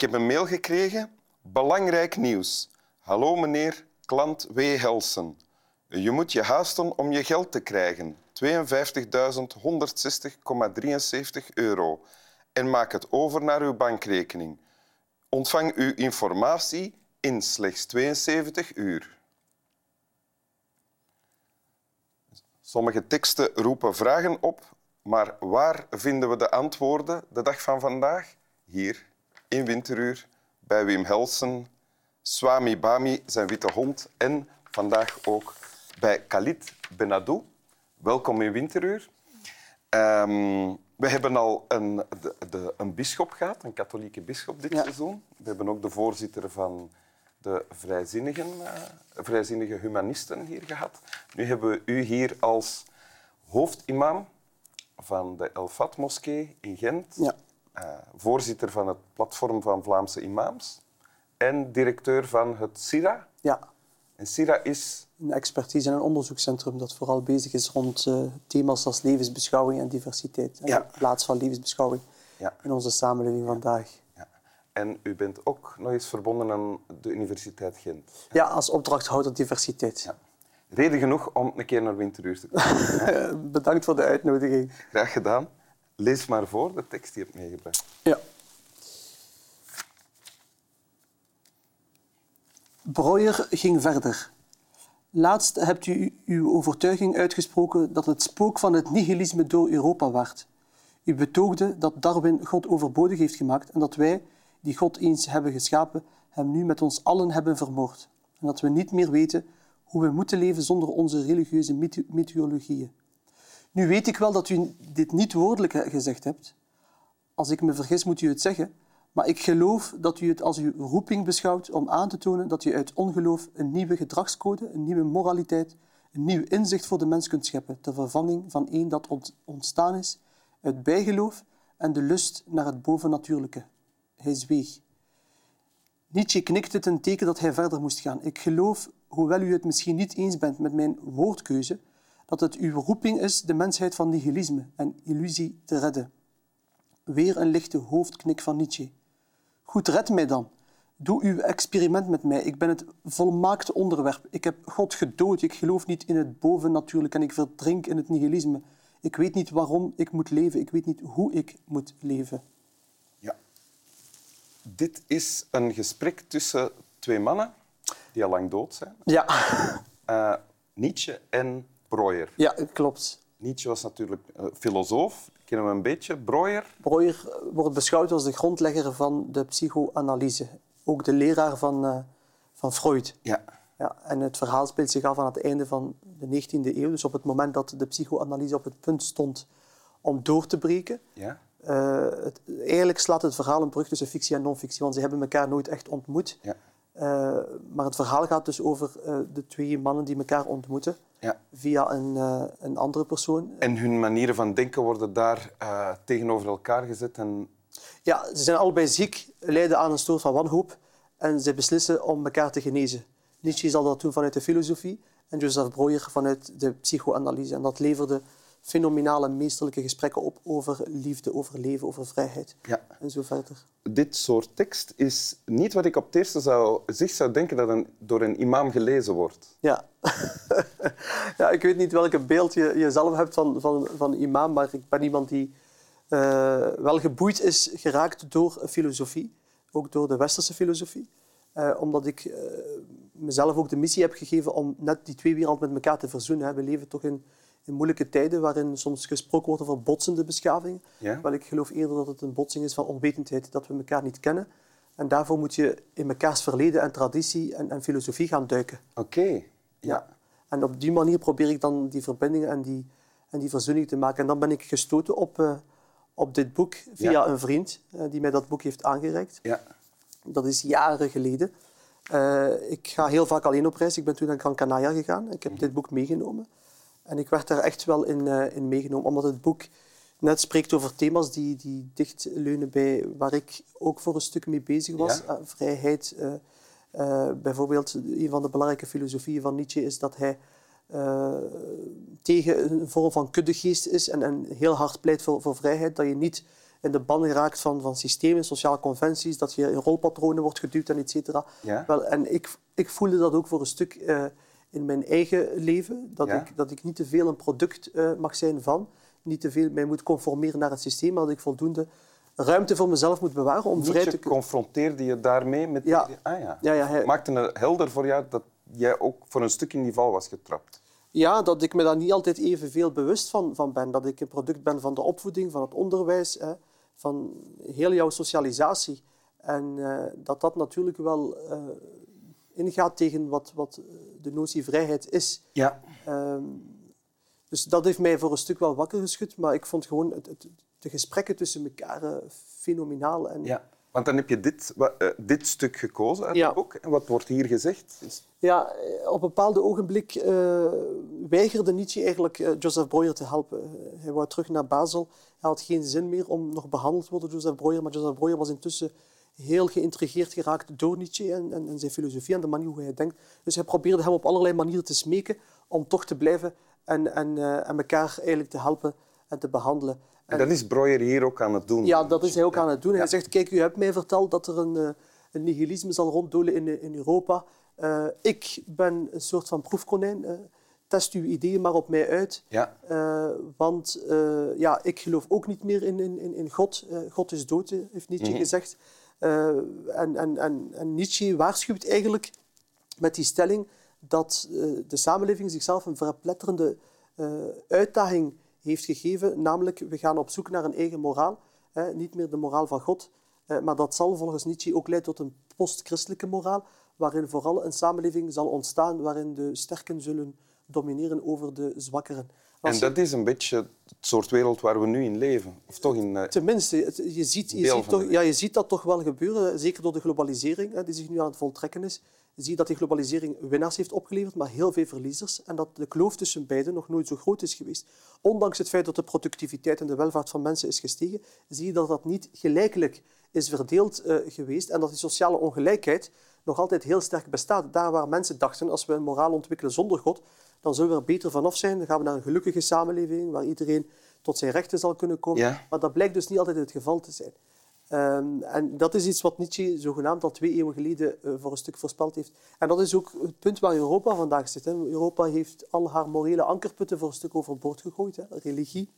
ik heb een mail gekregen. Belangrijk nieuws. Hallo meneer klant W. Helsen. Je moet je haasten om je geld te krijgen. 52.160,73 euro. En maak het over naar uw bankrekening. Ontvang uw informatie in slechts 72 uur. Sommige teksten roepen vragen op, maar waar vinden we de antwoorden de dag van vandaag? Hier, in Winteruur, bij Wim Helsen, Swami Bami, zijn witte hond, en vandaag ook bij Khalid Benadou. Welkom in Winteruur. Um, we hebben al een, de, de, een bischop gehad, een katholieke bischop dit seizoen. We hebben ook de voorzitter van de vrijzinnigen, uh, vrijzinnige humanisten hier gehad. Nu hebben we u hier als hoofdimam van de El Fat moskee in Gent. Ja. Uh, voorzitter van het platform van Vlaamse imams en directeur van het SIRA. Ja. En SIRA is... Een expertise- en een onderzoekscentrum dat vooral bezig is rond uh, thema's als levensbeschouwing en diversiteit. En ja. de plaats van levensbeschouwing ja. in onze samenleving vandaag. En u bent ook nog eens verbonden aan de Universiteit Gent. Ja, als opdrachthouder diversiteit. Ja. Reden genoeg om een keer naar Winteruur te komen. Bedankt voor de uitnodiging. Graag gedaan. Lees maar voor de tekst die je hebt meegebracht. Ja. Breuer ging verder. Laatst hebt u uw overtuiging uitgesproken dat het spook van het nihilisme door Europa waart. U betoogde dat Darwin God overbodig heeft gemaakt en dat wij, die God eens hebben geschapen, hem nu met ons allen hebben vermoord. En dat we niet meer weten hoe we moeten leven zonder onze religieuze mythologieën. Nu weet ik wel dat u dit niet woordelijk gezegd hebt. Als ik me vergis, moet u het zeggen. Maar ik geloof dat u het als uw roeping beschouwt om aan te tonen dat u uit ongeloof een nieuwe gedragscode, een nieuwe moraliteit, een nieuw inzicht voor de mens kunt scheppen, ter vervanging van een dat ontstaan is uit bijgeloof en de lust naar het bovennatuurlijke. Hij zweeg. Nietzsche knikte ten teken dat hij verder moest gaan. Ik geloof, hoewel u het misschien niet eens bent met mijn woordkeuze, dat het uw roeping is de mensheid van nihilisme en illusie te redden. Weer een lichte hoofdknik van Nietzsche. Goed, red mij dan. Doe uw experiment met mij. Ik ben het volmaakte onderwerp. Ik heb God gedood. Ik geloof niet in het bovennatuurlijke en ik verdrink in het nihilisme. Ik weet niet waarom ik moet leven. Ik weet niet hoe ik moet leven. Ja. Dit is een gesprek tussen twee mannen die al lang dood zijn. Ja. Uh, Nietzsche en Breuer. Ja, klopt. Nietzsche was natuurlijk filosoof, kennen we een beetje. Breuer? Breuer wordt beschouwd als de grondlegger van de psychoanalyse. Ook de leraar van, uh, van Freud. Ja. Ja, en het verhaal speelt zich af aan het einde van de 19e eeuw. Dus op het moment dat de psychoanalyse op het punt stond om door te breken. Ja. Uh, het, eigenlijk slaat het verhaal een brug tussen fictie en non-fictie, want ze hebben elkaar nooit echt ontmoet. Ja. Uh, maar het verhaal gaat dus over de twee mannen die elkaar ontmoeten ja. via een, uh, een andere persoon. En hun manieren van denken worden daar tegenover elkaar gezet? En... Ja, ze zijn allebei ziek, lijden aan een soort van wanhoop en ze beslissen om elkaar te genezen. Nietzsche zal dat doen vanuit de filosofie en Joseph Breuer vanuit de psychoanalyse. En dat leverde fenomenale, meesterlijke gesprekken op over liefde, over leven, over vrijheid ja. en zo verder. Dit soort tekst is niet wat ik op het eerste zou, zich zou denken dat een, door een imam gelezen wordt. Ja. ja, ik weet niet welke beeld je, je zelf hebt van, van, van imam, maar ik ben iemand die uh, wel geboeid is geraakt door filosofie, ook door de westerse filosofie. Uh, omdat ik uh, mezelf ook de missie heb gegeven om net die twee werelden met elkaar te verzoenen. We leven toch in in moeilijke tijden waarin soms gesproken wordt over botsende beschavingen. Ja? Wel, ik geloof eerder dat het een botsing is van onwetendheid, dat we elkaar niet kennen. En daarvoor moet je in mekaars verleden en traditie en, en filosofie gaan duiken. Oké, ja. En op die manier probeer ik dan die verbindingen en die, en die verzoening te maken. En dan ben ik gestoten op, uh, op dit boek via ja. een vriend uh, die mij dat boek heeft aangereikt. Ja. Dat is jaren geleden. Uh, ik ga heel vaak alleen op reis. Ik ben toen naar Gran Canaria gegaan. Ik heb dit boek meegenomen. En ik werd daar echt wel in, uh, in meegenomen, omdat het boek net spreekt over thema's die, die dicht leunen bij waar ik ook voor een stuk mee bezig was. Ja? Uh, vrijheid. Uh, bijvoorbeeld, een van de belangrijke filosofieën van Nietzsche is dat hij tegen een vorm van kuddegeest is en, en heel hard pleit voor, voor vrijheid. Dat je niet in de ban geraakt van, van systemen, sociale conventies, dat je in rolpatronen wordt geduwd en et cetera. Ja. Wel, en ik, ik voelde dat ook voor een stuk eh, in mijn eigen leven, dat, Ja. ik, dat ik niet te veel een product eh, mag zijn van, niet te veel mij moet conformeren naar het systeem, maar dat ik voldoende ruimte voor mezelf moet bewaren om vrij te kunnen... confronteerde je daarmee met... Ja. die- Ah ja. Ja, ja, hij- Maakte het helder voor jou dat jij ook voor een stuk in die val was getrapt. Ja, dat ik me daar niet altijd evenveel bewust van, van ben. Dat ik een product ben van de opvoeding, van het onderwijs, hè, van heel jouw socialisatie. En eh, dat dat natuurlijk wel eh, ingaat tegen wat, wat eh, de notie vrijheid is. Ja. Ehm, dus dat heeft mij voor een stuk wel wakker geschud. Maar ik vond gewoon het, het- de gesprekken tussen elkaar eh, fenomenaal. En, ja. Want dan heb je dit, wa- eh, dit stuk gekozen uit Ja. het boek. En wat wordt hier gezegd? Is- Ja, op een bepaalde ogenblik eh, weigerde Nietzsche eigenlijk Joseph Breuer te helpen. Hij wou terug naar Basel. Hij had geen zin meer om nog behandeld te worden door Joseph Breuer. Maar Joseph Breuer was intussen heel geïntrigeerd geraakt door Nietzsche en, en, en zijn filosofie en de manier hoe hij denkt. Dus hij probeerde hem op allerlei manieren te smeken om toch te blijven en, en, eh, en elkaar eigenlijk te helpen en te behandelen. En dat is Breuer hier ook aan het doen. Ja, dat is hij ook aan het doen. Hij Ja. zegt, kijk, u hebt mij verteld dat er een, eh, een nihilisme zal ronddolen in, in Europa. Eh, ik ben een soort van proefkonijn. Eh, test uw ideeën maar op mij uit. Ja. Eh, want eh, ja, ik geloof ook niet meer in, in, in God. Eh, God is dood, eh, heeft Nietzsche Mhm. gezegd. Eh, en, en, en, en Nietzsche waarschuwt eigenlijk met die stelling dat eh, de samenleving zichzelf een verpletterende eh, uitdaging heeft gegeven. Namelijk, we gaan op zoek naar een eigen moraal. Niet meer de moraal van God. Maar dat zal volgens Nietzsche ook leiden tot een post-christelijke moraal, waarin vooral een samenleving zal ontstaan waarin de sterken zullen domineren over de zwakkeren. Als En je- dat is een beetje het soort wereld waar we nu in leven. Of toch in... eh, Tenminste, je ziet, je, ziet toch, ja, je ziet dat toch wel gebeuren, zeker door de globalisering hè, die zich nu aan het voltrekken is. Je ziet dat die globalisering winnaars heeft opgeleverd, maar heel veel verliezers. En dat de kloof tussen beiden nog nooit zo groot is geweest. Ondanks het feit dat de productiviteit en de welvaart van mensen is gestegen, zie je dat dat niet gelijkelijk is verdeeld eh, geweest en dat die sociale ongelijkheid nog altijd heel sterk bestaat. Daar waar mensen dachten, als we een moraal ontwikkelen zonder God, dan zullen we er beter vanaf zijn. Dan gaan we naar een gelukkige samenleving waar iedereen tot zijn rechten zal kunnen komen. Ja. Maar dat blijkt dus niet altijd het geval te zijn. Ehm, en dat is iets wat Nietzsche zogenaamd al twee eeuwen geleden eh, voor een stuk voorspeld heeft. En dat is ook het punt waar Europa vandaag zit. Hè. Europa heeft al haar morele ankerputten voor een stuk overboord gegooid. Hè. Religie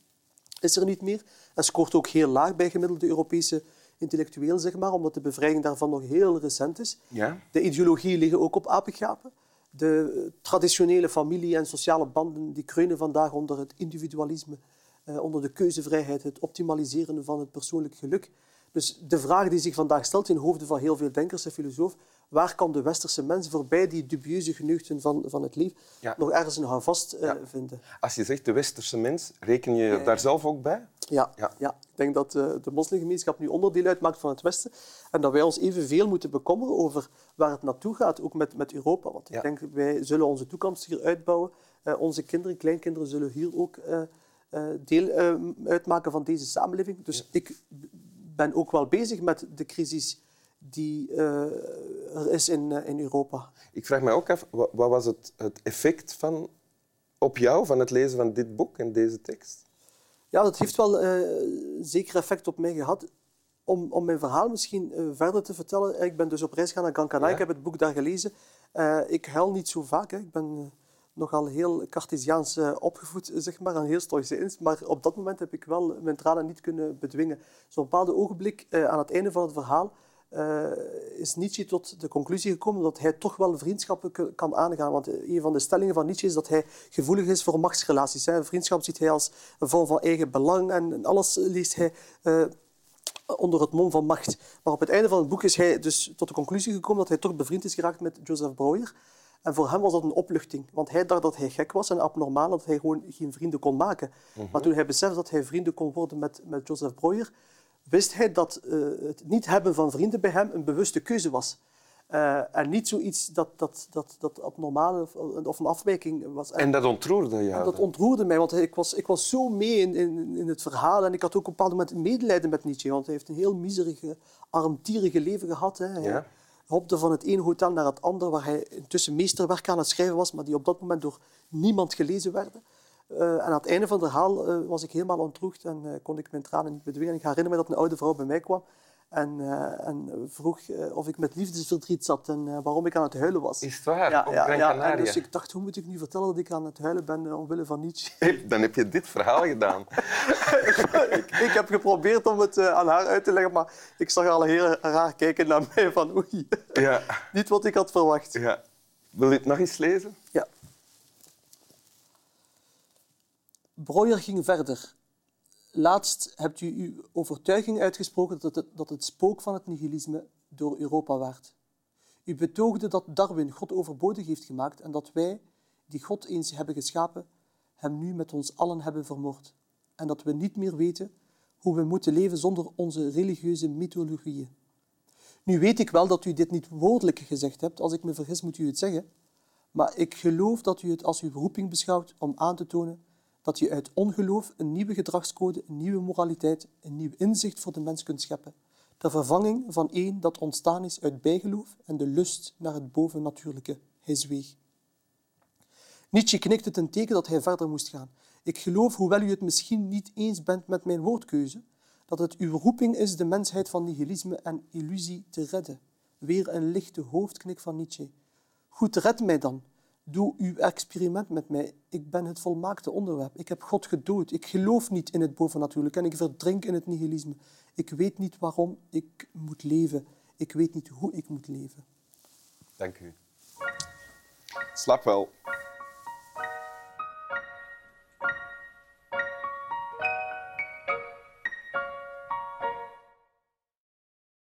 is er niet meer en scoort ook heel laag bij gemiddelde Europese intellectueel, zeg maar, omdat de bevrijding daarvan nog heel recent is. Ja. De ideologieën liggen ook op apengapen. De traditionele familie- en sociale banden die kreunen vandaag onder het individualisme, eh, onder de keuzevrijheid, het optimaliseren van het persoonlijk geluk. Dus de vraag die zich vandaag stelt in hoofden van heel veel denkers en filosofen, waar kan de westerse mens voorbij die dubieuze geneugten van, van het leven Ja. nog ergens een houvast eh, Ja. vinden? Als je zegt de westerse mens, reken je je daar zelf ook bij? Ja, Ja. ja. ik denk dat eh, de moslimgemeenschap nu onderdeel uitmaakt van het Westen en dat wij ons evenveel moeten bekommeren over waar het naartoe gaat, ook met, met Europa. Want ik denk, wij zullen onze toekomst hier uitbouwen. Eh, onze kinderen, kleinkinderen zullen hier ook eh, deel uitmaken van deze samenleving. Dus ik ben ook wel bezig met de crisis die er is in, in Europa. Ik vraag me ook af, wa- wat was het, het effect van, op jou van het lezen van dit boek en deze tekst? Ja, dat heeft wel eh, zeker effect op mij gehad. Om, om mijn verhaal misschien eh, verder te vertellen. Ik ben dus op reis gegaan naar. Ja. Ik heb het boek daar gelezen. Eh, ik huil niet zo vaak. Hè. Ik ben eh, nogal heel Cartesiaans eh, opgevoed, zeg maar, en heel stoïcijns. Maar op dat moment heb ik wel mijn tranen niet kunnen bedwingen. Zo'n bepaalde ogenblik, eh, aan het einde van het verhaal, eh, is Nietzsche tot de conclusie gekomen dat hij toch wel vriendschappen kan aangaan. Want eh, een van de stellingen van Nietzsche is dat hij gevoelig is voor machtsrelaties. Hè. Vriendschap ziet hij als een vorm van eigen belang en alles leest hij eh, onder het mom van macht. Maar op het einde van het boek is hij dus tot de conclusie gekomen dat hij toch bevriend is geraakt met Joseph Breuer. En voor hem was dat een opluchting, want hij dacht dat hij gek was en abnormaal, dat hij gewoon geen vrienden kon maken. Maar toen hij besefte dat hij vrienden kon worden met, met Joseph Breuer, wist hij dat eh, het niet hebben van vrienden bij hem een bewuste keuze was. Eh, en niet zoiets dat, dat, dat, dat abnormaal of, of een afwijking was. En dat ontroerde jou? Dat ontroerde mij, want ik was, ik was zo mee in, in, in het verhaal. En ik had ook op een bepaald moment medelijden met Nietzsche. Want hij heeft een heel miserige, armtierige leven gehad. Hè. Hij Ja. hopte van het ene hotel naar het andere, waar hij intussen meesterwerk aan het schrijven was, maar die op dat moment door niemand gelezen werden. Eh, en aan het einde van het verhaal eh, was ik helemaal ontroerd en eh, kon ik mijn tranen niet bedwingen. Ik herinner me dat een oude vrouw bij mij kwam en, en vroeg of ik met liefdesverdriet zat en waarom ik aan het huilen was. Is het waar? Ja, Op ja, ja. En dus ik dacht, hoe moet ik nu vertellen dat ik aan het huilen ben omwille van Nietzsche? Hey, Dan heb je dit verhaal gedaan. ik, ik heb geprobeerd om het aan haar uit te leggen, maar ik zag haar al heel raar kijken naar mij van oei, Ja. niet wat ik had verwacht. ja. Wil je het nog eens lezen? Ja. Breuer ging verder. Laatst hebt u uw overtuiging uitgesproken dat het, dat het spook van het nihilisme door Europa waart. U betoogde dat Darwin God overbodig heeft gemaakt en dat wij, die God eens hebben geschapen, hem nu met ons allen hebben vermoord. En dat we niet meer weten hoe we moeten leven zonder onze religieuze mythologieën. Nu weet ik wel dat u dit niet woordelijk gezegd hebt. Als ik me vergis, moet u het zeggen. Maar ik geloof dat u het als uw roeping beschouwt om aan te tonen dat je uit ongeloof een nieuwe gedragscode, een nieuwe moraliteit, een nieuw inzicht voor de mens kunt scheppen. De vervanging van één dat ontstaan is uit bijgeloof en de lust naar het bovennatuurlijke. Hij zweeg. Nietzsche knikte ten teken dat hij verder moest gaan. Ik geloof, hoewel u het misschien niet eens bent met mijn woordkeuze, dat het uw roeping is de mensheid van nihilisme en illusie te redden. Weer een lichte hoofdknik van Nietzsche. Goed, red mij dan. Doe uw experiment met mij. Ik ben het volmaakte onderwerp. Ik heb God gedood. Ik geloof niet in het bovennatuurlijke en ik verdrink in het nihilisme. Ik weet niet waarom ik moet leven. Ik weet niet hoe ik moet leven. Dank u. Slap wel.